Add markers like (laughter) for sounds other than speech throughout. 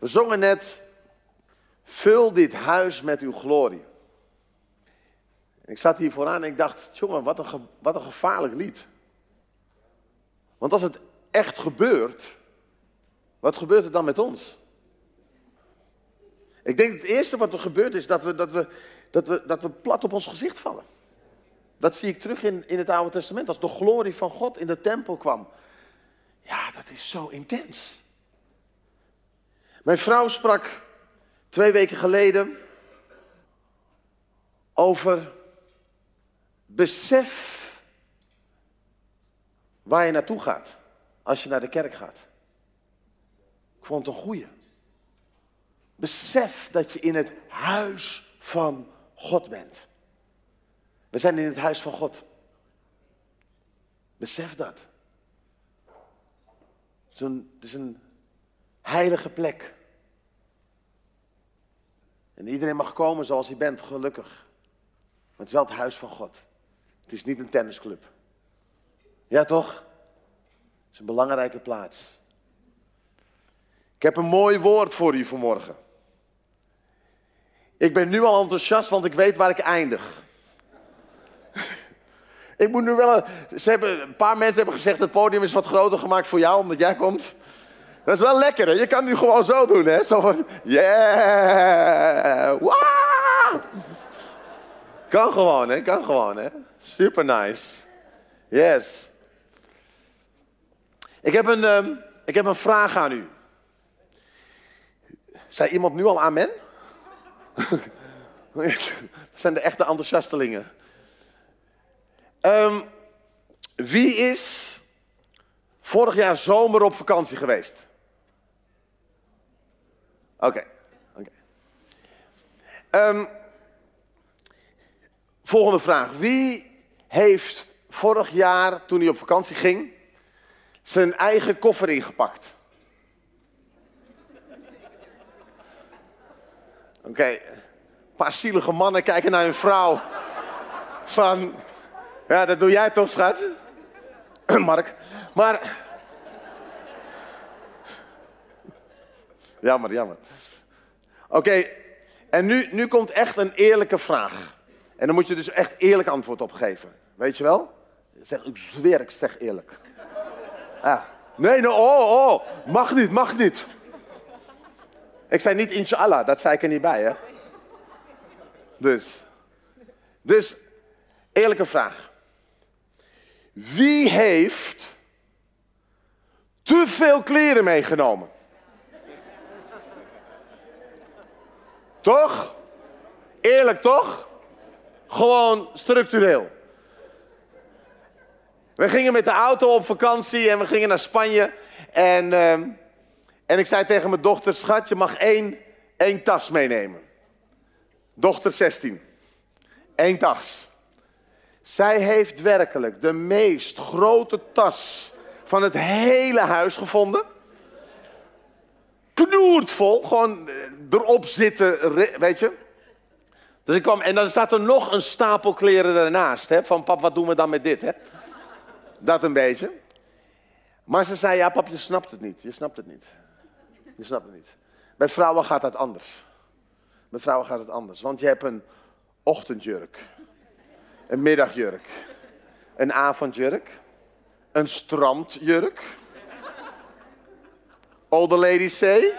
We zongen net, vul dit huis met uw glorie. Ik zat hier vooraan en ik dacht, jongen, wat een, wat een gevaarlijk lied. Want als het echt gebeurt, wat gebeurt er dan met ons? Ik denk het eerste wat er gebeurt is dat we, dat we, dat we, dat we plat op ons gezicht vallen. Dat zie ik terug in, in het Oude Testament. Als de glorie van God in de tempel kwam. Ja, dat is zo intens. Mijn vrouw sprak twee weken geleden over besef waar je naartoe gaat als je naar de kerk gaat. Ik vond het een goeie. Besef dat je in het huis van God bent. We zijn in het huis van God. Besef dat. Het een, het is een heilige plek. En iedereen mag komen zoals hij bent, gelukkig. Maar het is wel het huis van God. Het is niet een tennisclub. Ja, toch? Het is een belangrijke plaats. Ik heb een mooi woord voor u vanmorgen. Ik ben nu al enthousiast, want ik weet waar ik eindig. (laughs) ik moet nu wel. Een, ze hebben, een paar mensen hebben gezegd: het podium is wat groter gemaakt voor jou, omdat jij komt. Dat is wel lekker, hè? Je kan nu gewoon zo doen, hè? Zo van: yeah! Wow! Kan gewoon, hè? Kan gewoon, hè? Super nice. Yes. Ik heb een, ehm, ik heb een vraag aan u. Zei iemand nu al amen? (laughs) Dat zijn de echte enthousiastelingen. Ehm, wie is vorig jaar zomer op vakantie geweest? Oké. Ehm, volgende vraag. Wie heeft vorig jaar, toen hij op vakantie ging, zijn eigen koffer ingepakt? Oké, een paar zielige mannen kijken naar hun vrouw. Van, ja, dat doe jij toch, schat? (clears throat) Mark. Maar. Jammer, jammer. Oké, en nu, nu komt echt een eerlijke vraag. En dan moet je dus echt eerlijk antwoord op geven. Weet je wel? Zeg, ik zweer, ik zeg eerlijk. Ah. Nee, nee, oh, oh, mag niet, mag niet. Ik zei niet inshallah, dat zei ik er niet bij, hè? Dus. Dus, eerlijke vraag. Wie heeft te veel kleren meegenomen? Toch? Eerlijk toch? Gewoon structureel. We gingen met de auto op vakantie en we gingen naar Spanje. En, ehm, en ik zei tegen mijn dochter, schat, je mag één, één tas meenemen. Dochter 16. Eén tas. Zij heeft werkelijk de meest grote tas van het hele huis gevonden. Vol, gewoon eh, erop zitten, weet je. Dus ik kwam, en dan staat er nog een stapel kleren ernaast. Hè, van pap, wat doen we dan met dit? Hè? Dat een beetje. Maar ze zei, ja pap, je snapt het niet. Je snapt het niet. Je snapt het niet. Bij vrouwen gaat dat anders. Bij vrouwen gaat het anders. Want je hebt een ochtendjurk. Een middagjurk. Een avondjurk. Een strandjurk. The ladies say.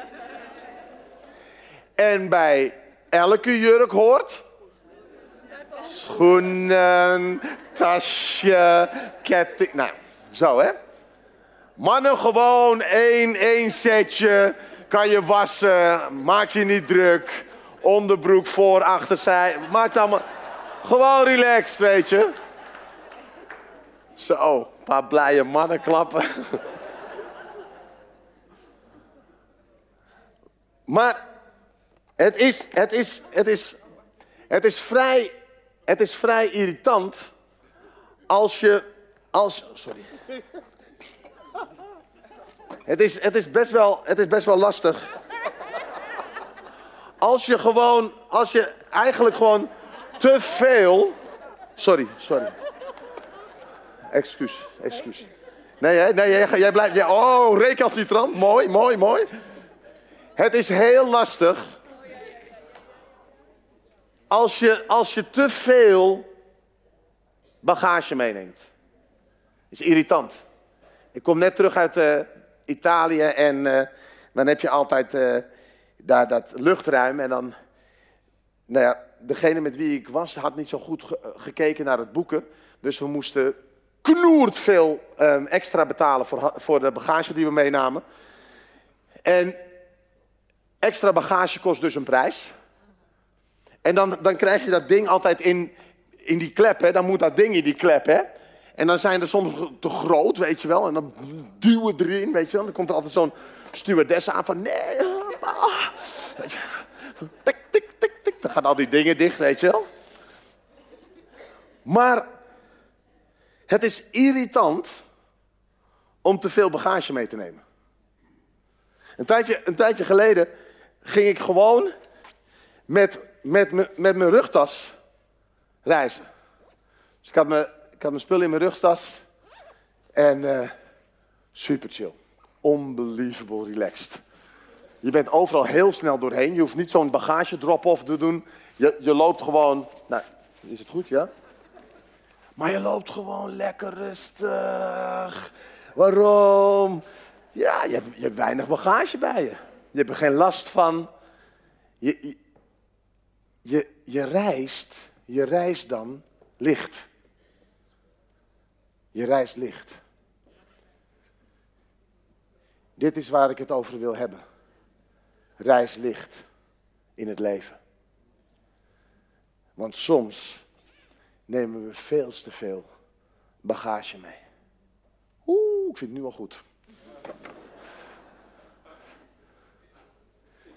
En bij elke jurk hoort... Schoenen, tasje, ketting. Nou, zo hè. Mannen gewoon één, één setje. Kan je wassen, maak je niet druk. Onderbroek voor, achter, zij. Maakt allemaal... Gewoon relaxed, weet je. Zo, een paar blije mannen klappen. Maar het is, het is, het is, het is vrij, het is vrij irritant als je, als, sorry. Het is, het is best wel, het is best wel lastig. Als je gewoon, als je eigenlijk gewoon te veel, sorry, sorry. Excuus, excuus. Nee, nee jij, jij blijft, jij, oh, recalcitrant, mooi, mooi, mooi. Het is heel lastig als je, als je te veel bagage meeneemt. is irritant. Ik kom net terug uit uh, Italië en uh, dan heb je altijd uh, daar dat luchtruim. En dan, nou ja, degene met wie ik was had niet zo goed ge gekeken naar het boeken. Dus we moesten knoerd veel um, extra betalen voor, voor de bagage die we meenamen. En extra bagage kost dus een prijs. En dan, dan krijg je dat ding altijd in, in die klep, hè? dan moet dat ding in die klep. Hè? En dan zijn er soms te groot, weet je wel. En dan duwen erin, weet je wel. Dan komt er altijd zo'n stewardess aan van nee. Ah. Tik, tik, tik, tik. Dan gaan al die dingen dicht, weet je wel. Maar het is irritant om te veel bagage mee te nemen. Een tijdje, een tijdje geleden ging ik gewoon met, met, met, mijn rugtas reizen. Dus ik had, mijn, ik had mijn spullen in mijn rugtas en uh, super chill. Unbelievable relaxed. Je bent overal heel snel doorheen. Je hoeft niet zo'n bagage drop-off te doen. Je, je loopt gewoon. Nou, is het goed, ja? Maar je loopt gewoon lekker rustig. Waarom? Ja, je hebt, je hebt weinig bagage bij je. Je hebt er geen last van. Je, je, je, reist, je reist dan licht. Je reist licht. Dit is waar ik het over wil hebben. Reis licht in het leven. Want soms nemen we veel te veel bagage mee. Oeh, ik vind het nu al goed.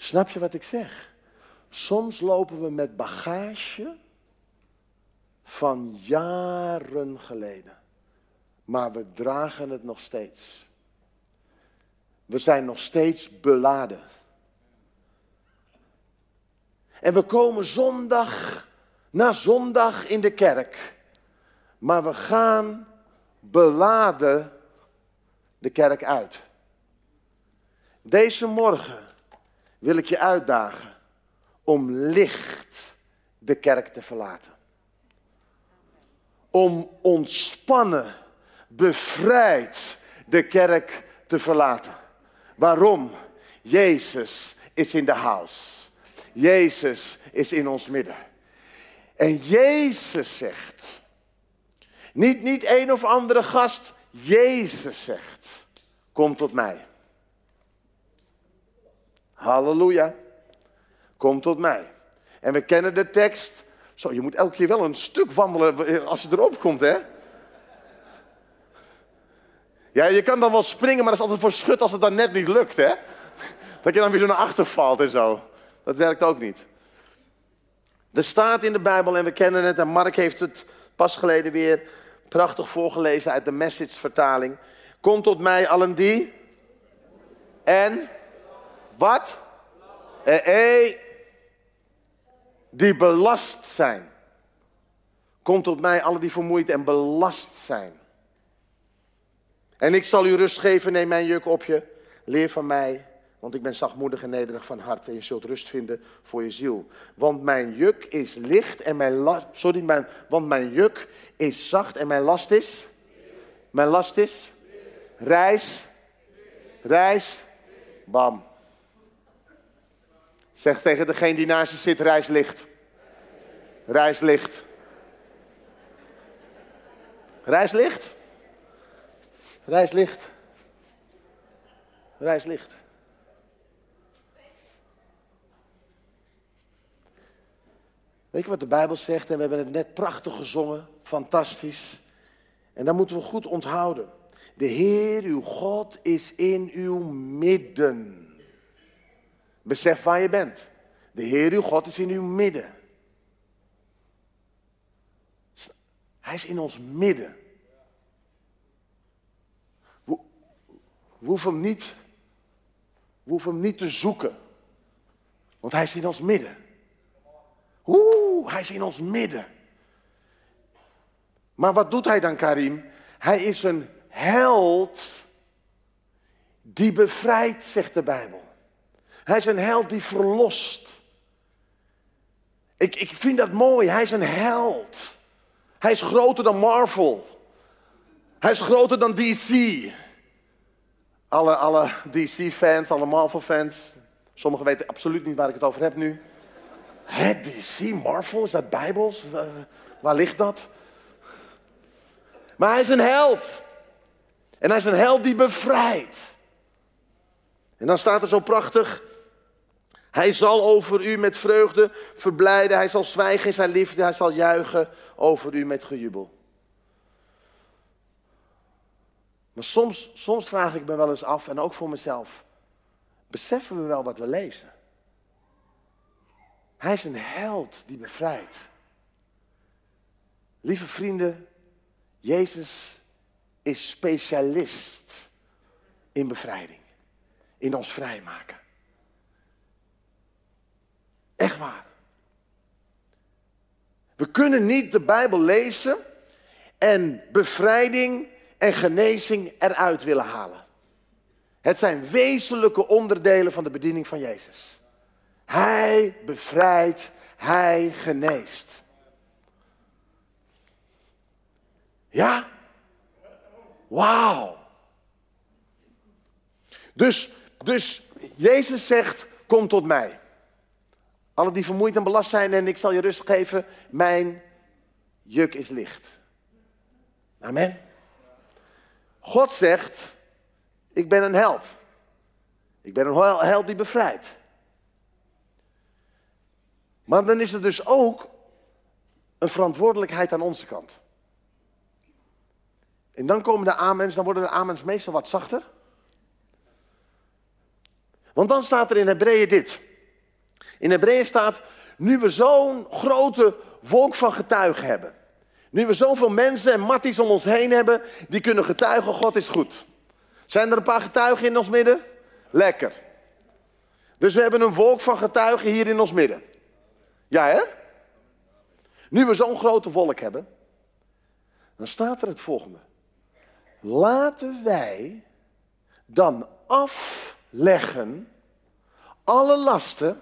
Snap je wat ik zeg? Soms lopen we met bagage van jaren geleden. Maar we dragen het nog steeds. We zijn nog steeds beladen. En we komen zondag na zondag in de kerk. Maar we gaan beladen de kerk uit. Deze morgen wil ik je uitdagen om licht de kerk te verlaten. Om ontspannen, bevrijd de kerk te verlaten. Waarom? Jezus is in de house. Jezus is in ons midden. En Jezus zegt, niet, niet een of andere gast, Jezus zegt, kom tot mij. Halleluja. Kom tot mij. En we kennen de tekst. Zo, je moet elke keer wel een stuk wandelen als je erop komt, hè? Ja, je kan dan wel springen, maar dat is altijd voor schut als het dan net niet lukt, hè? Dat je dan weer zo naar achter valt en zo. Dat werkt ook niet. Er staat in de Bijbel, en we kennen het, en Mark heeft het pas geleden weer prachtig voorgelezen uit de Message-vertaling. Kom tot mij allen die. En wat? Eh, eh, die belast zijn. Kom tot mij, alle die vermoeid en belast zijn. En ik zal u rust geven, neem mijn juk op je. Leer van mij, want ik ben zachtmoedig en nederig van hart. En je zult rust vinden voor je ziel. Want mijn juk is licht en mijn last... Sorry, want mijn juk is zacht en mijn last is... Mijn last is... Reis. Reis. Bam. Zeg tegen degene die naast je zit, reis licht. Reis licht. Reis licht. Reis licht. Licht. Weet je wat de Bijbel zegt? En we hebben het net prachtig gezongen. Fantastisch. En dat moeten we goed onthouden. De Heer, uw God, is in uw midden. Besef waar je bent. De Heer uw God is in uw midden. Hij is in ons midden. We, hoeven hem niet, we hoeven hem niet te zoeken. Want hij is in ons midden. Oeh, hij is in ons midden. Maar wat doet hij dan, Karim? Hij is een held die bevrijdt, zegt de Bijbel. Hij is een held die verlost. Ik, ik vind dat mooi. Hij is een held. Hij is groter dan Marvel. Hij is groter dan DC. Alle, alle DC-fans, alle Marvel-fans. Sommigen weten absoluut niet waar ik het over heb nu. Hè, DC, Marvel, is dat Bijbels? Waar ligt dat? Maar hij is een held. En hij is een held die bevrijdt. En dan staat er zo prachtig. Hij zal over u met vreugde verblijden. Hij zal zwijgen in zijn liefde. Hij zal juichen over u met gejubel. Maar soms, soms vraag ik me wel eens af, en ook voor mezelf. Beseffen we wel wat we lezen? Hij is een held die bevrijdt. Lieve vrienden, Jezus is specialist in bevrijding, in ons vrijmaken. Echt waar. We kunnen niet de Bijbel lezen en bevrijding en genezing eruit willen halen. Het zijn wezenlijke onderdelen van de bediening van Jezus. Hij bevrijdt, hij geneest. Ja? Wauw. Dus, dus Jezus zegt, kom tot mij. Alle die vermoeid en belast zijn en ik zal je rust geven, mijn juk is licht. Amen. God zegt, ik ben een held. Ik ben een held die bevrijdt. Maar dan is er dus ook een verantwoordelijkheid aan onze kant. En dan komen de amens, dan worden de amens meestal wat zachter. Want dan staat er in Hebreeën dit. In Hebreeën staat, nu we zo'n grote volk van getuigen hebben. Nu we zoveel mensen en matties om ons heen hebben, die kunnen getuigen, God is goed. Zijn er een paar getuigen in ons midden? Lekker. Dus we hebben een volk van getuigen hier in ons midden. Ja, hè? Nu we zo'n grote volk hebben, dan staat er het volgende. Laten wij dan afleggen alle lasten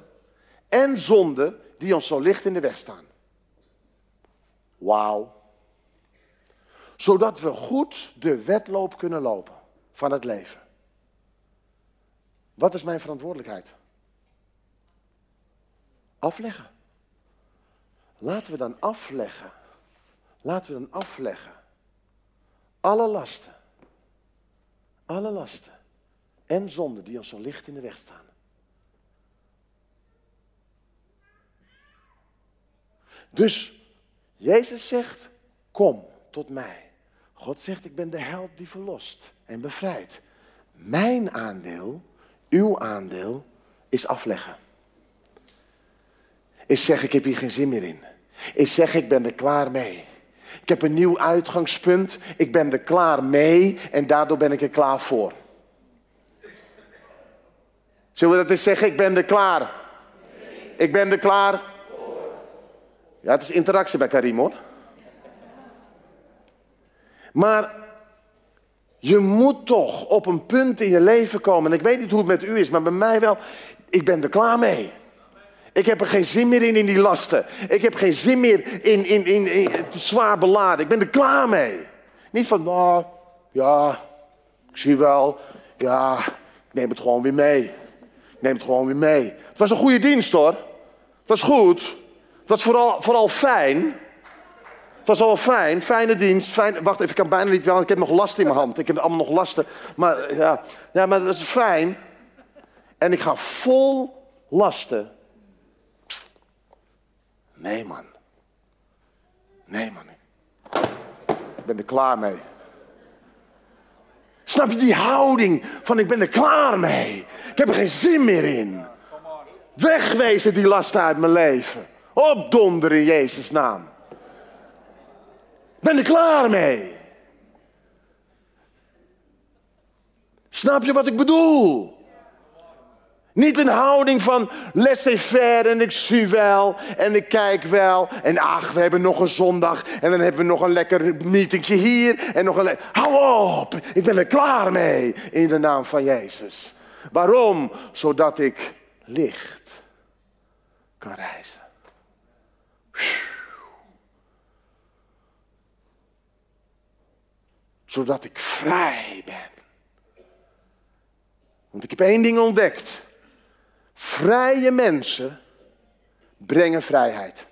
en zonden die ons zo licht in de weg staan. Wauw. Zodat we goed de wedloop kunnen lopen van het leven. Wat is mijn verantwoordelijkheid? Afleggen. Laten we dan afleggen. Laten we dan afleggen. Alle lasten. Alle lasten. En zonden die ons zo licht in de weg staan. Dus Jezus zegt, kom tot mij. God zegt, ik ben de held die verlost en bevrijdt. Mijn aandeel, uw aandeel, is afleggen. Is zeggen, ik heb hier geen zin meer in. Is zeggen, ik ben er klaar mee. Ik heb een nieuw uitgangspunt. Ik ben er klaar mee en daardoor ben ik er klaar voor. Zullen we dat eens zeggen? Ik ben er klaar. Ik ben er klaar ja, het is interactie bij Karim hoor. Maar je moet toch op een punt in je leven komen. En ik weet niet hoe het met u is, maar bij mij wel. Ik ben er klaar mee. Ik heb er geen zin meer in, in die lasten. Ik heb geen zin meer in, in, in, zwaar beladen. Ik ben er klaar mee. Niet van, nou, ja, ik zie wel. Ja, ik neem het gewoon weer mee. Ik neem het gewoon weer mee. Het was een goede dienst hoor. Het was goed. Het was vooral, vooral fijn. Het was al fijn, fijne dienst. Fijn, wacht even, ik kan bijna niet wel. Ik heb nog last in mijn hand. Ik heb allemaal nog lasten. Maar ja, ja, maar dat is fijn. En ik ga vol lasten. Nee, man. Nee, man. Ik ben er klaar mee. Snap je die houding van ik ben er klaar mee. Ik heb er geen zin meer in. Wegwezen die lasten uit mijn leven. Opdonderen in Jezus' naam. Ben er klaar mee. Snap je wat ik bedoel? Niet een houding van laissez-faire en ik zie wel en ik kijk wel. En ach, we hebben nog een zondag en dan hebben we nog een lekker meetingje hier. En nog een Hou op, ik ben er klaar mee in de naam van Jezus. Waarom? Zodat ik licht kan reizen. Zodat ik vrij ben. Want ik heb één ding ontdekt. Vrije mensen brengen vrijheid.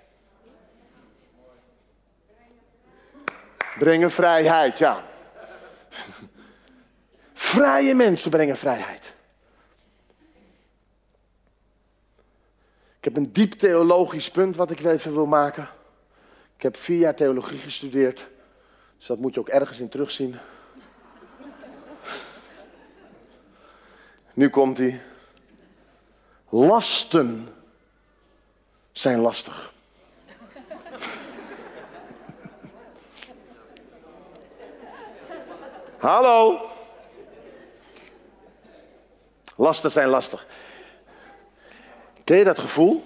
Brengen vrijheid, ja. (laughs) Vrije mensen brengen vrijheid. Ik heb een diep theologisch punt wat ik even wil maken. Ik heb vier jaar theologie gestudeerd. Dus dat moet je ook ergens in terugzien. Nu komt hij. Lasten zijn lastig. Hallo. Lasten zijn lastig. Ken je dat gevoel?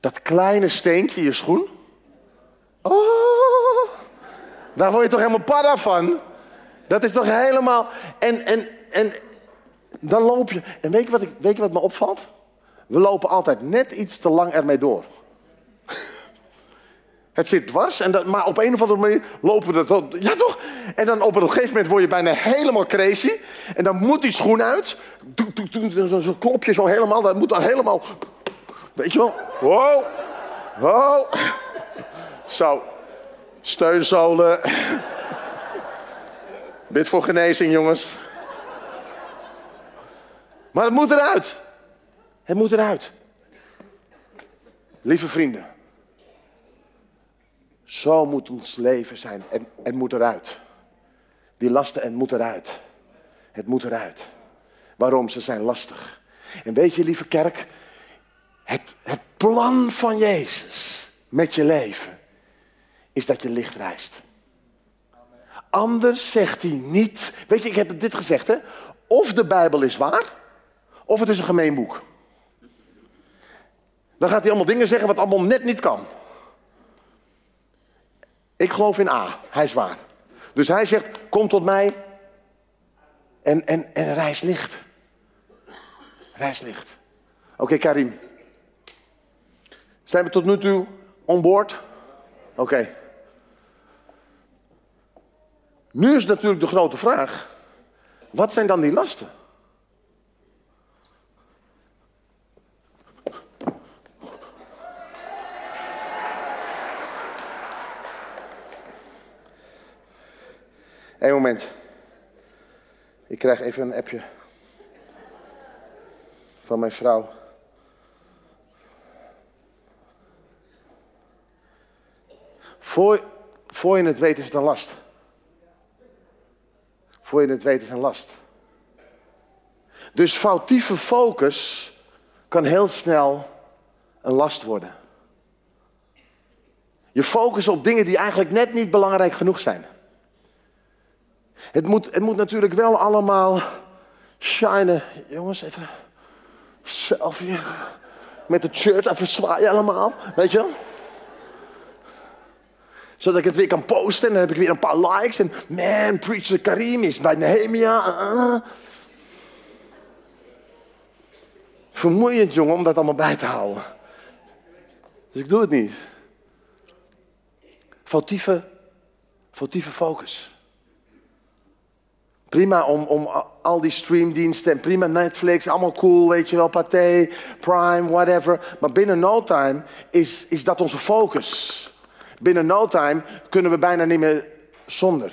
Dat kleine steentje in je schoen. Oh, daar word je toch helemaal para van? Dat is toch helemaal. En, en, en dan loop je. En weet je, wat ik, weet je wat me opvalt? We lopen altijd net iets te lang ermee door. Het zit dwars, en dat, maar op een of andere manier lopen we er Ja toch? En dan op een gegeven moment word je bijna helemaal crazy. En dan moet die schoen uit. Zo'n klopje zo helemaal. Dat moet dan helemaal. Weet je wel? Wow. Wow. Zo. Steunzolen. Bid voor genezing, jongens. Maar het moet eruit. Het moet eruit. Lieve vrienden. Zo moet ons leven zijn. En het moet eruit. Die lasten, het moet eruit. Het moet eruit. Waarom? Ze zijn lastig. En weet je, lieve kerk, het, het plan van Jezus met je leven is dat je licht reist. Anders zegt hij niet. Weet je, ik heb dit gezegd, hè? Of de Bijbel is waar, of het is een gemeen boek. Dan gaat hij allemaal dingen zeggen wat allemaal net niet kan. Ik geloof in A, hij is waar. Dus hij zegt, kom tot mij en, en, en reis licht. Reis licht. Oké, Karim. Zijn we tot nu toe on board? Oké. Nu is natuurlijk de grote vraag: wat zijn dan die lasten? Eén moment. Ik krijg even een appje van mijn vrouw. Voor, voor je het weet is het een last. Voor je het weet is een last. Dus foutieve focus kan heel snel een last worden. Je focus op dingen die eigenlijk net niet belangrijk genoeg zijn. Het moet, het moet natuurlijk wel allemaal shinen. Jongens, even selfie. Met de shirt even zwaaien allemaal. Weet je? Zodat ik het weer kan posten en dan heb ik weer een paar likes. En man, preacher Karim is bij Nehemia. Uh. Vermoeiend, jongen, om dat allemaal bij te houden. Dus ik doe het niet. Foutieve, foutieve focus. Prima om, om al die streamdiensten en prima Netflix, allemaal cool, weet je wel, Pathé, Prime, whatever. Maar binnen no time is, is dat onze focus. Binnen no time kunnen we bijna niet meer zonder.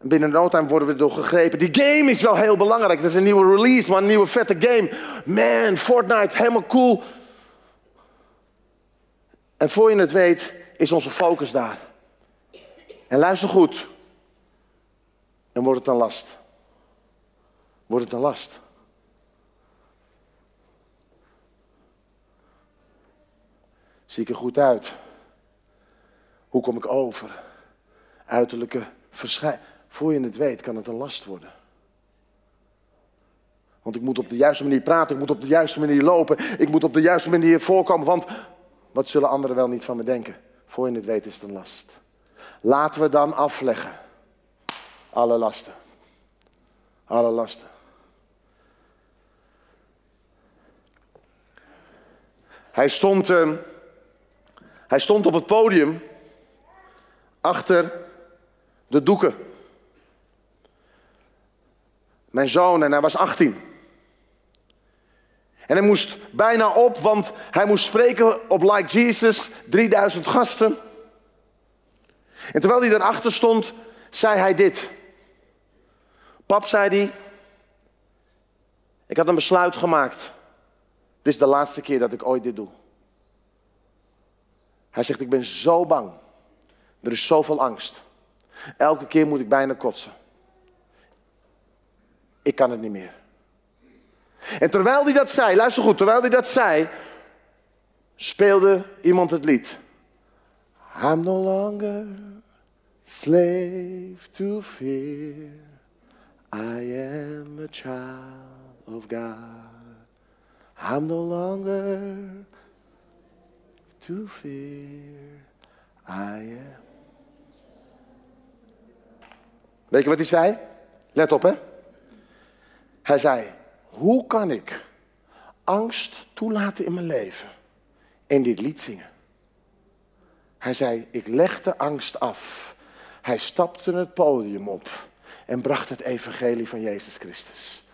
Binnen no time worden we door gegrepen. Die game is wel heel belangrijk. Dat is een nieuwe release, maar een nieuwe vette game. Man, Fortnite, helemaal cool. En voor je het weet, is onze focus daar. En luister goed. En wordt het een last. Wordt het een last. Zie ik er goed uit? Hoe kom ik over? Uiterlijke verschijning. Voor je het weet kan het een last worden. Want ik moet op de juiste manier praten, ik moet op de juiste manier lopen, ik moet op de juiste manier voorkomen, want wat zullen anderen wel niet van me denken? Voor je het weet is het een last. Laten we dan afleggen. Alle lasten. Alle lasten. Hij stond, eh, hij stond op het podium achter de doeken. Mijn zoon, en hij was 18. En hij moest bijna op, want hij moest spreken op Like Jesus, 3000 gasten. En terwijl hij daarachter stond, zei hij dit. Pap, zei hij, ik had een besluit gemaakt. Dit is de laatste keer dat ik ooit dit doe. Hij zegt, ik ben zo bang. Er is zoveel angst. Elke keer moet ik bijna kotsen. Ik kan het niet meer. En terwijl hij dat zei, luister goed, terwijl hij dat zei, speelde iemand het lied. I'm no longer slave to fear. I am a child of God. I'm no longer to fear. I am. Weet je wat hij zei? Let op hè. Hij zei, hoe kan ik angst toelaten in mijn leven en dit lied zingen? Hij zei, ik leg de angst af. Hij stapte het podium op en bracht het evangelie van Jezus Christus.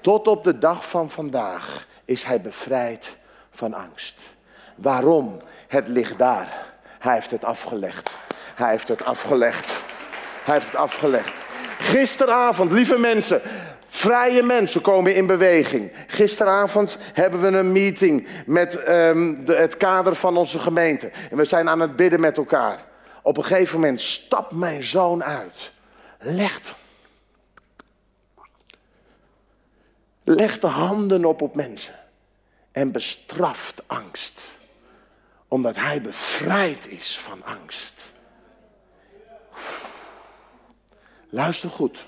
Tot op de dag van vandaag is hij bevrijd van angst. Waarom? Het ligt daar. Hij heeft het afgelegd. Hij heeft het afgelegd. Hij heeft het afgelegd. Gisteravond, lieve mensen, Vrije mensen komen in beweging. Gisteravond hebben we een meeting met de, het kader van onze gemeente. En we zijn aan het bidden met elkaar. Op een gegeven moment stapt mijn zoon uit. Legt, legt de handen op op mensen. En bestraft angst. Omdat hij bevrijd is van angst. Luister goed.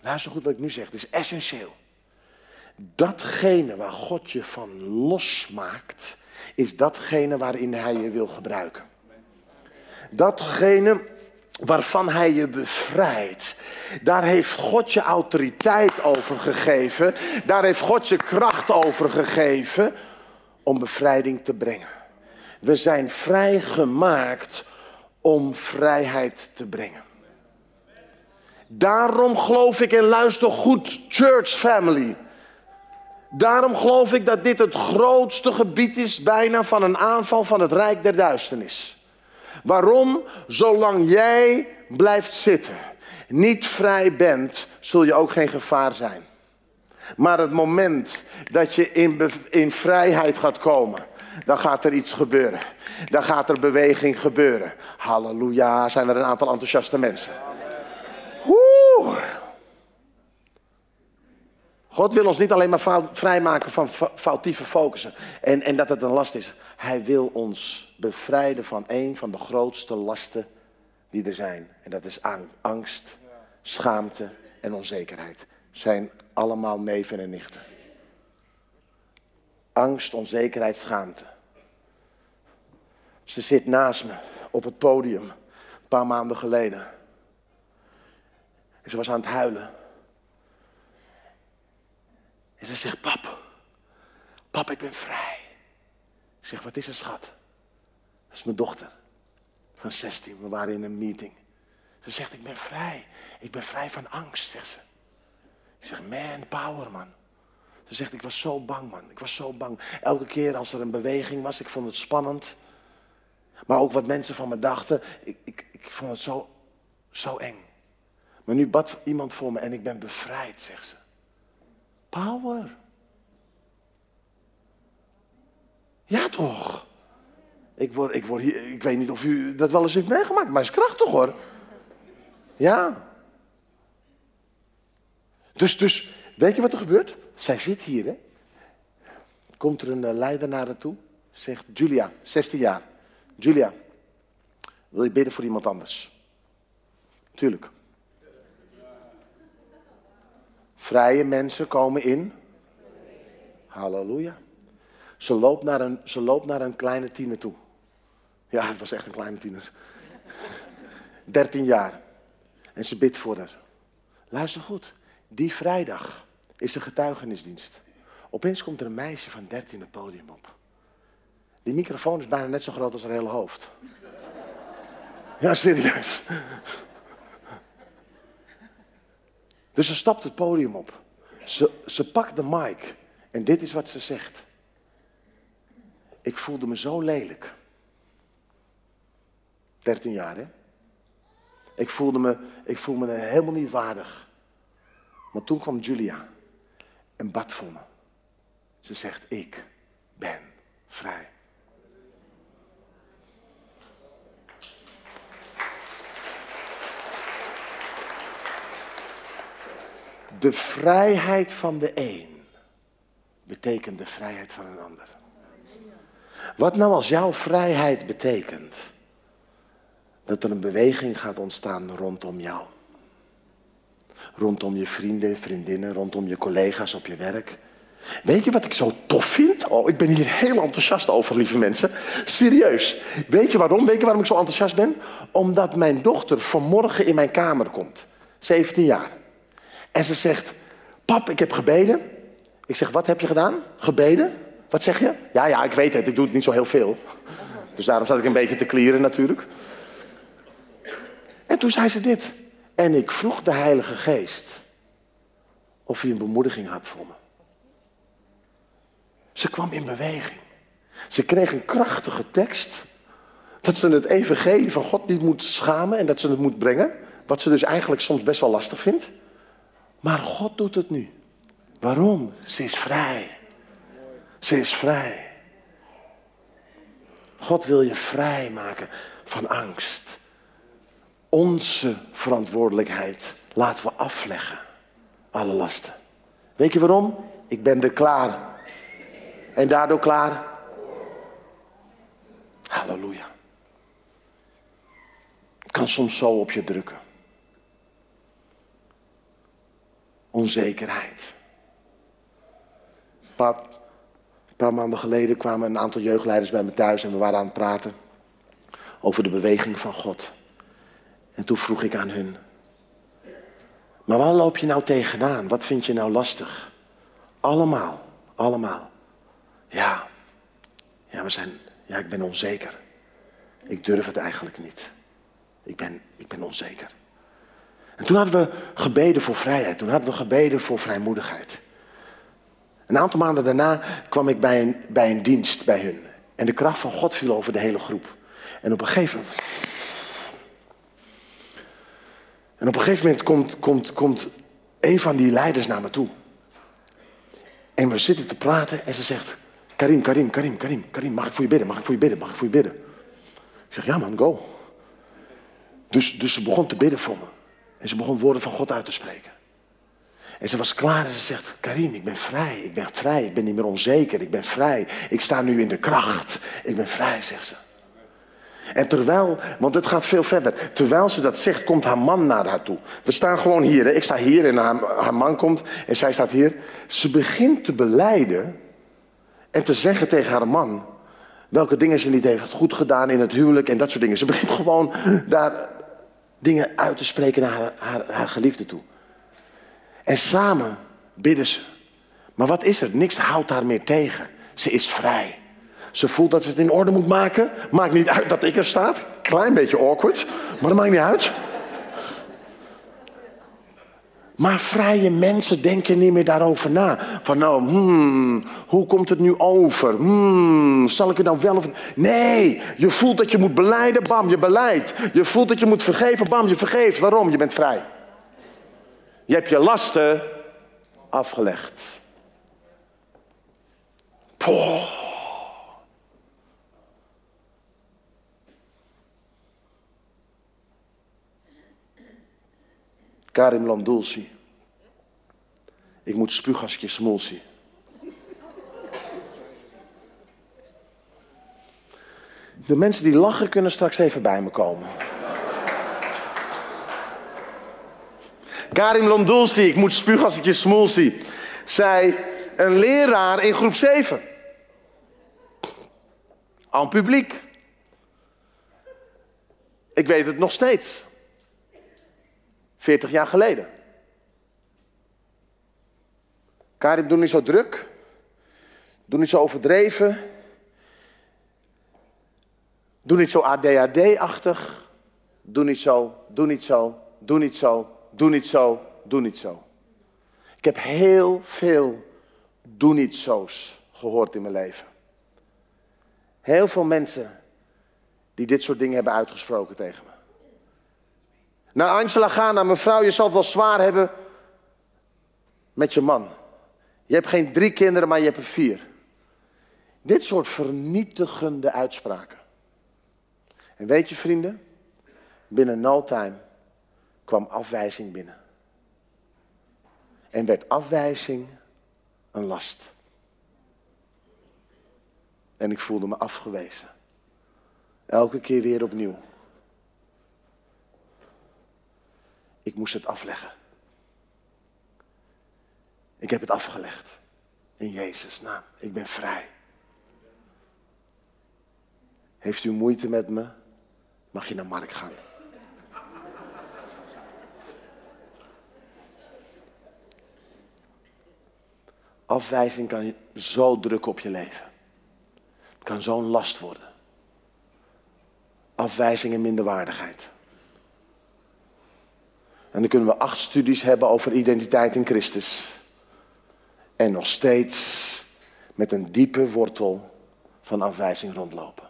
Luister goed wat ik nu zeg, het is essentieel. Datgene waar God je van losmaakt, is datgene waarin Hij je wil gebruiken. Datgene waarvan Hij je bevrijdt, daar heeft God je autoriteit over gegeven, daar heeft God je kracht over gegeven om bevrijding te brengen. We zijn vrijgemaakt om vrijheid te brengen. Daarom geloof ik en luister goed, church family. Daarom geloof ik dat dit het grootste gebied is bijna van een aanval van het rijk der duisternis. Waarom? Zolang jij blijft zitten, niet vrij bent, zul je ook geen gevaar zijn. Maar het moment dat je in, in vrijheid gaat komen, dan gaat er iets gebeuren. Dan gaat er beweging gebeuren. Halleluja, zijn er een aantal enthousiaste mensen. God wil ons niet alleen maar vrijmaken van foutieve focussen en, en dat het een last is. Hij wil ons bevrijden van een van de grootste lasten die er zijn. En dat is angst, schaamte en onzekerheid. Zijn allemaal neven en nichten. Angst, onzekerheid, schaamte. Ze zit naast me op het podium een paar maanden geleden. En ze was aan het huilen. En ze zegt, pap, pap, ik ben vrij. Ik zeg, wat is er, schat? Dat is mijn dochter van 16. We waren in een meeting. Ze zegt, ik ben vrij. Ik ben vrij van angst, zegt ze. Ik zeg, man, power, man. Ze zegt, ik was zo bang, man. Ik was zo bang. Elke keer als er een beweging was, ik vond het spannend. Maar ook wat mensen van me dachten, ik, ik, ik vond het zo, zo eng. Maar nu bad iemand voor me en ik ben bevrijd, zegt ze. Power. Ja toch? Ik, word, ik, word hier, ik weet niet of u dat wel eens heeft meegemaakt, maar het is krachtig hoor. Ja. Dus, dus, weet je wat er gebeurt? Zij zit hier, hè. Komt er een eh, leider naar haar toe, zegt Julia, 16 jaar. Julia, wil je bidden voor iemand anders? Tuurlijk. Vrije mensen komen in. Halleluja. Ze loopt naar een, ze loopt naar een kleine tiener toe. Ja, het was echt een kleine tiener. (laughs) 13 jaar. En ze bidt voor haar. Luister goed. Die vrijdag is een getuigenisdienst. Opeens komt er een meisje van 13 het podium op. Die microfoon is bijna net zo groot als haar hele hoofd. Ja, serieus. Dus ze stapt het podium op. Ze, ze pakt de mic. En dit is wat ze zegt. Ik voelde me zo lelijk. 13 jaar, hè? Ik voelde me, ik voelde me helemaal niet waardig. Maar toen kwam Julia en bad voor me. Ze zegt, ik ben vrij. De vrijheid van de een betekent de vrijheid van een ander. Wat nou als jouw vrijheid betekent dat er een beweging gaat ontstaan rondom jou? Rondom je vrienden, vriendinnen, rondom je collega's op je werk. Weet je wat ik zo tof vind? Oh, ik ben hier heel enthousiast over, lieve mensen. Serieus. Weet je waarom? Weet je waarom ik zo enthousiast ben? Omdat mijn dochter vanmorgen in mijn kamer komt. 17 jaar. En ze zegt, pap, ik heb gebeden. Ik zeg, wat heb je gedaan? Gebeden? Wat zeg je? Ja, ja, ik weet het, ik doe het niet zo heel veel. Dus daarom zat ik een beetje te klieren natuurlijk. En toen zei ze dit. En ik vroeg de Heilige Geest of hij een bemoediging had voor me. Ze kwam in beweging. Ze kreeg een krachtige tekst. Dat ze het evangelie van God niet moet schamen en dat ze het moet brengen. Wat ze dus eigenlijk soms best wel lastig vindt. Maar God doet het nu. Waarom? Ze is vrij. Ze is vrij. God wil je vrij maken van angst. Onze verantwoordelijkheid laten we afleggen. Alle lasten. Weet je waarom? Ik ben er klaar. En daardoor klaar. Halleluja. Het kan soms zo op je drukken. Onzekerheid. Een paar, maanden geleden kwamen een aantal jeugdleiders bij me thuis en we waren aan het praten over de beweging van God. En toen vroeg ik aan hun, maar waar loop je nou tegenaan? Wat vind je nou lastig? Allemaal, allemaal. Ja, ja, we zijn, ja, ik ben onzeker. Ik durf het eigenlijk niet. Ik ben, ik ben onzeker. En toen hadden we gebeden voor vrijheid. Toen hadden we gebeden voor vrijmoedigheid. Een aantal maanden daarna kwam ik bij een, bij een dienst bij hun. En de kracht van God viel over de hele groep. En op een gegeven moment. En op een gegeven moment komt, komt, komt een van die leiders naar me toe. En we zitten te praten en ze zegt: Karim, Karim, Karim, Karim, Karim, mag ik voor je bidden? Mag ik voor je bidden? Mag ik voor je bidden? Ik zeg: Ja, man, go. Dus, dus ze begon te bidden voor me. En ze begon woorden van God uit te spreken. En ze was klaar en ze zegt, Karim, ik ben vrij, ik ben vrij, ik ben niet meer onzeker, ik ben vrij. Ik sta nu in de kracht, ik ben vrij, zegt ze. En terwijl, want het gaat veel verder, terwijl ze dat zegt, komt haar man naar haar toe. We staan gewoon hier, ik sta hier en haar, haar man komt en zij staat hier. Ze begint te beleiden en te zeggen tegen haar man welke dingen ze niet heeft goed gedaan in het huwelijk en dat soort dingen. Ze begint gewoon daar dingen uit te spreken naar haar, haar, haar geliefde toe. En samen bidden ze. Maar wat is er? Niks houdt haar meer tegen. Ze is vrij. Ze voelt dat ze het in orde moet maken. Maakt niet uit dat ik er sta. Klein beetje awkward, maar dat maakt niet uit. Maar vrije mensen denken niet meer daarover na. Van nou, hmm, hoe komt het nu over? Hmm, zal ik het nou wel of... Nee, je voelt dat je moet beleiden, bam, je beleidt. Je voelt dat je moet vergeven, bam, je vergeeft. Waarom? Je bent vrij. Je hebt je lasten afgelegd. Poh. Karim Landulsi. Ik moet spugen als. De mensen die lachen kunnen straks even bij me komen. Karim Landulsi, ik moet spugen als. Zij een leraar in groep 7. Aan publiek. Ik weet het nog steeds. 40 jaar geleden. Karim, doe niet zo druk. Doe niet zo overdreven. Doe niet zo ADHD-achtig. Doe niet zo, doe niet zo, doe niet zo, doe niet zo, doe niet zo. Ik heb heel veel doe niet zo's gehoord in mijn leven. Heel veel mensen die dit soort dingen hebben uitgesproken tegen me. Naar Angela gaan, naar mevrouw, je zal het wel zwaar hebben met je man. Je hebt geen drie kinderen, maar je hebt er vier. Dit soort vernietigende uitspraken. En weet je vrienden, binnen no time kwam afwijzing binnen. En werd afwijzing een last. En ik voelde me afgewezen. Elke keer weer opnieuw. Ik moest het afleggen. Ik heb het afgelegd. In Jezus' naam. Ik ben vrij. Heeft u moeite met me? Mag je naar Mark gaan. Afwijzing kan zo druk op je leven. Het kan zo'n last worden. Afwijzing en minderwaardigheid. En dan kunnen we acht studies hebben over identiteit in Christus. En nog steeds met een diepe wortel van afwijzing rondlopen.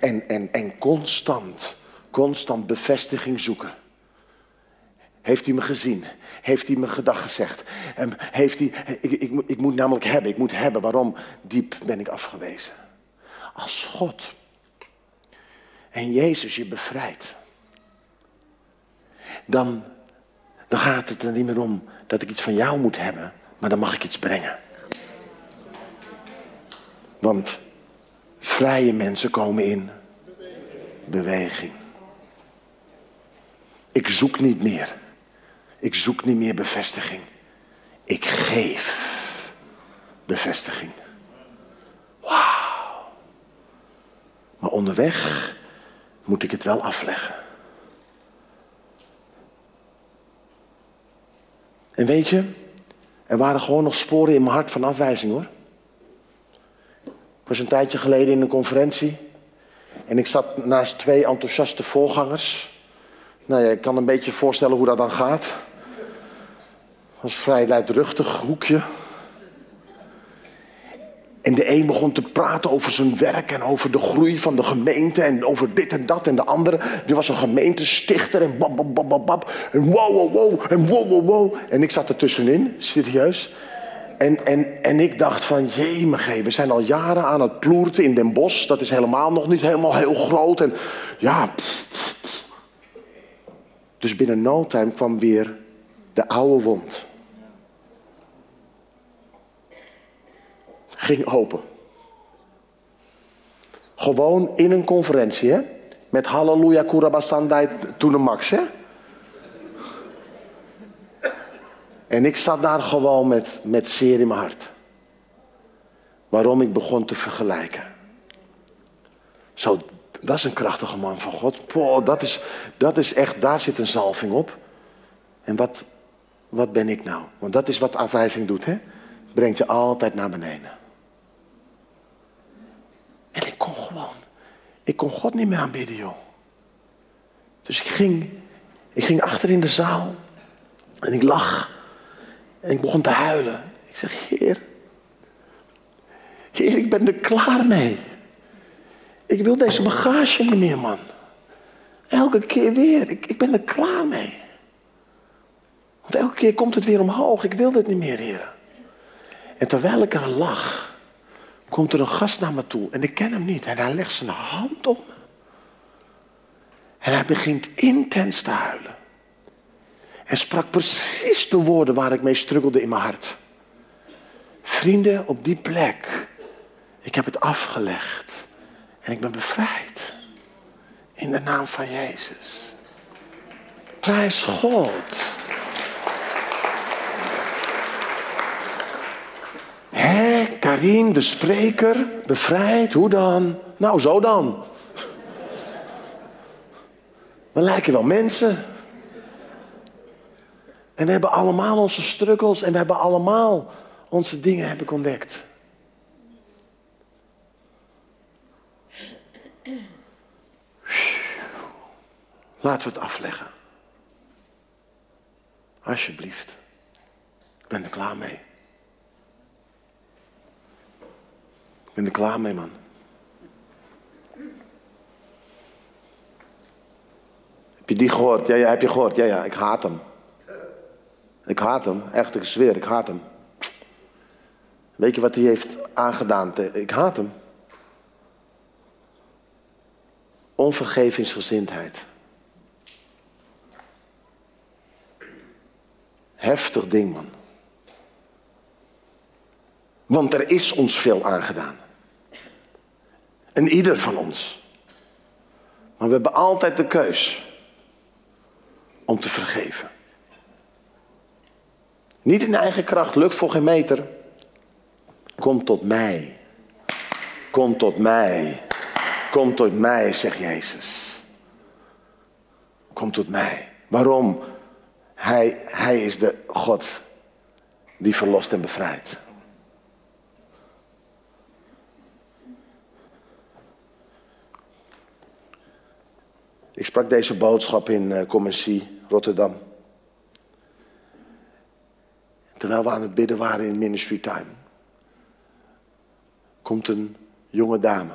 En, en, en constant, constant bevestiging zoeken. Heeft hij me gezien? Heeft hij me gedag gezegd? En heeft hij, ik, ik, ik moet namelijk hebben, ik moet hebben. Waarom? Diep ben ik afgewezen. Als God en Jezus je bevrijdt, dan, dan gaat het er niet meer om dat ik iets van jou moet hebben, maar dan mag ik iets brengen. Want vrije mensen komen in beweging. Ik zoek niet meer. Ik zoek niet meer bevestiging. Ik geef bevestiging. Wauw. Maar onderweg moet ik het wel afleggen. En weet je, er waren gewoon nog sporen in mijn hart van afwijzing hoor. Ik was een tijdje geleden in een conferentie. En ik zat naast twee enthousiaste voorgangers. Nou ja, ik kan een beetje voorstellen hoe dat dan gaat. Het was een vrij luidruchtig hoekje. En de een begon te praten over zijn werk en over de groei van de gemeente en over dit en dat. En de andere, die was een gemeentestichter en bab, bab, bab, bab. En wow, wow, wow, en wow, wow, wow. En ik zat er tussenin, serieus. En, en, en ik dacht van, jemige, we zijn al jaren aan het ploerten in Den Bosch. Dat is helemaal nog niet helemaal heel groot. En ja, Dus binnen no time kwam weer de oude wond. Ging open. Gewoon in een conferentie, hè? Met Halleluja Kurabasandai toen de max, hè? En ik zat daar gewoon met, met zeer in mijn hart. Waarom ik begon te vergelijken. Zo, dat is een krachtige man van God. Poh, dat, is, dat is echt, daar zit een zalving op. En wat, wat ben ik nou? Want dat is wat afwijzing doet, hè? Brengt je altijd naar beneden. Ik kon gewoon, ik kon God niet meer aanbidden, joh. Dus ik ging, ik ging achter in de zaal en ik lag en ik begon te huilen. Ik zeg, Heer, Heer, ik ben er klaar mee. Ik wil deze bagage niet meer, man. Elke keer weer, ik, ik ben er klaar mee. Want elke keer komt het weer omhoog. Ik wil dit niet meer, Heer. En terwijl ik er lag, komt er een gast naar me toe en ik ken hem niet. En hij legt zijn hand op me. En hij begint intens te huilen. En sprak precies de woorden waar ik mee struggelde in mijn hart. Vrienden, op die plek, ik heb het afgelegd. En ik ben bevrijd. In de naam van Jezus. Prijs God. Hé, Karim, de spreker, bevrijd, hoe dan? Nou, zo dan. We lijken wel mensen. En we hebben allemaal onze struggles en we hebben allemaal onze dingen heb ontdekt. Laten we het afleggen. Alsjeblieft. Ik ben er klaar mee. Ben er klaar mee, man. Heb je die gehoord? Ja, ja, heb je gehoord? Ja, ja, ik haat hem. Ik haat hem, echt, ik zweer, ik haat hem. Weet je wat hij heeft aangedaan? Ik haat hem. Onvergevingsgezindheid. Heftig ding, man. Want er is ons veel aangedaan. En ieder van ons. Maar we hebben altijd de keus om te vergeven. Niet in eigen kracht, lukt voor geen meter. Kom tot mij. Kom tot mij. Kom tot mij, zegt Jezus. Kom tot mij. Waarom? Hij, hij is de God die verlost en bevrijdt. Ik sprak deze boodschap in uh, Rotterdam. Terwijl we aan het bidden waren in Ministry Time. Komt een jonge dame.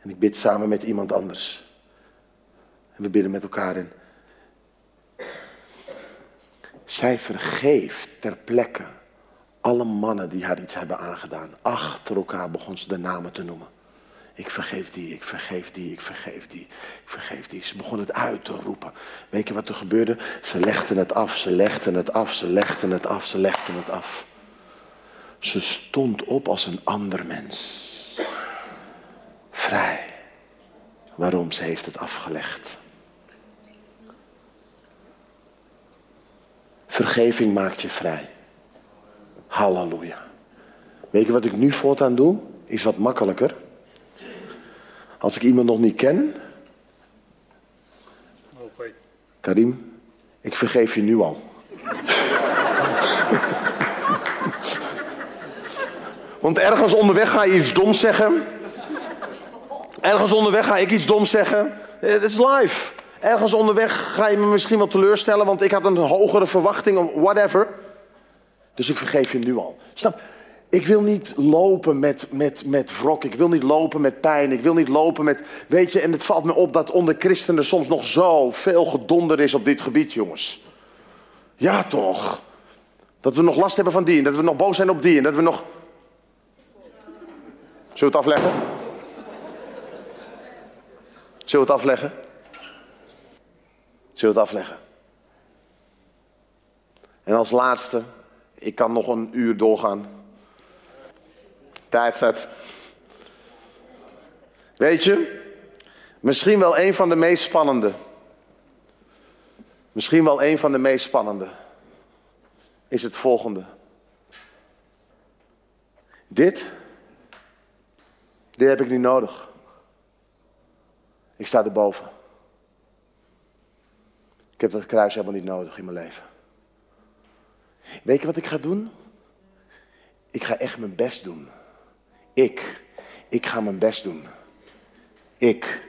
En ik bid samen met iemand anders. En we bidden met elkaar in. Zij vergeeft ter plekke alle mannen die haar iets hebben aangedaan. Achter elkaar begon ze de namen te noemen. Ik vergeef die, ik vergeef die, ik vergeef die, ik vergeef die. Ze begon het uit te roepen. Weet je wat er gebeurde? Ze legden het af, ze legden het af, ze legden het af, ze legden het af. Ze stond op als een ander mens. Vrij. Waarom? Ze heeft het afgelegd. Vergeving maakt je vrij. Halleluja. Weet je wat ik nu voortaan doe? Is wat makkelijker. Als ik iemand nog niet ken. Karim, ik vergeef je nu al. Want ergens onderweg ga je iets doms zeggen. Ergens onderweg ga ik iets doms zeggen. Het is live. Ergens onderweg ga je me misschien wel teleurstellen, want ik had een hogere verwachting of whatever. Dus ik vergeef je nu al. Snap? Ik wil niet lopen met, met, met wrok. Ik wil niet lopen met pijn. Ik wil niet lopen met. Weet je, en het valt me op dat onder christenen soms nog zo veel gedonder is op dit gebied, jongens. Ja, toch? Dat we nog last hebben van die en dat we nog boos zijn op die en dat we nog. Zullen we het afleggen? Zullen we het afleggen? Zullen we het afleggen? En als laatste, ik kan nog een uur doorgaan. Tijd zet. Weet je, misschien wel een van de meest spannende. Misschien wel een van de meest spannende. Is het volgende. Dit, dit heb ik niet nodig. Ik sta erboven. Ik heb dat kruis helemaal niet nodig in mijn leven. Weet je wat ik ga doen? Ik ga echt mijn best doen. Ik, ik ga mijn best doen. Ik,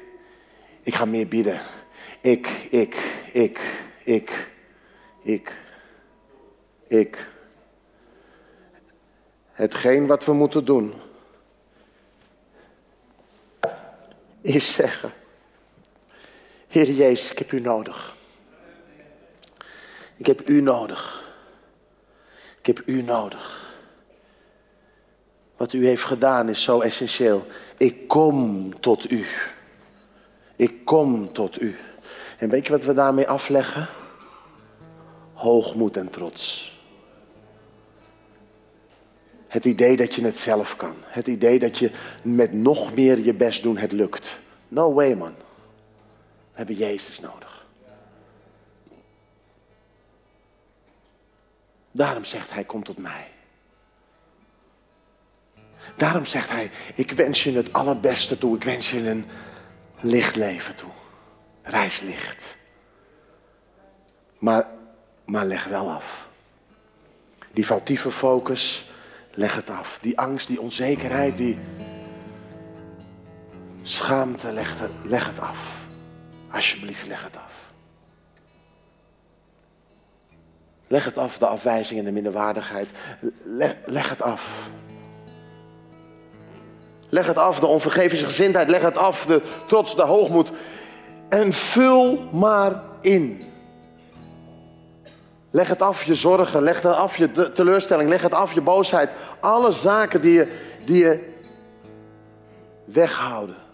ik ga meer bieden. Ik, ik, ik, ik, ik, ik. Hetgeen wat we moeten doen, is zeggen, Heer Jezus, ik heb u nodig. Ik heb u nodig. Ik heb u nodig. Wat u heeft gedaan is zo essentieel. Ik kom tot u. Ik kom tot u. En weet je wat we daarmee afleggen? Hoogmoed en trots. Het idee dat je het zelf kan. Het idee dat je met nog meer je best doen het lukt. No way man. We hebben Jezus nodig. Daarom zegt hij, kom tot mij. Daarom zegt hij, ik wens je het allerbeste toe. Ik wens je een licht leven toe. Reislicht. Maar, maar leg wel af. Die foutieve focus, leg het af. Die angst, die onzekerheid, die schaamte, leg het, leg het af. Alsjeblieft, leg het af. Leg het af, de afwijzing en de minderwaardigheid. Leg, leg het af. Leg het af, de onvergevingsgezindheid. Leg het af, de trots, de hoogmoed. En vul maar in. Leg het af, je zorgen. Leg het af, je teleurstelling. Leg het af, je boosheid. Alle zaken die je, die je weghouden.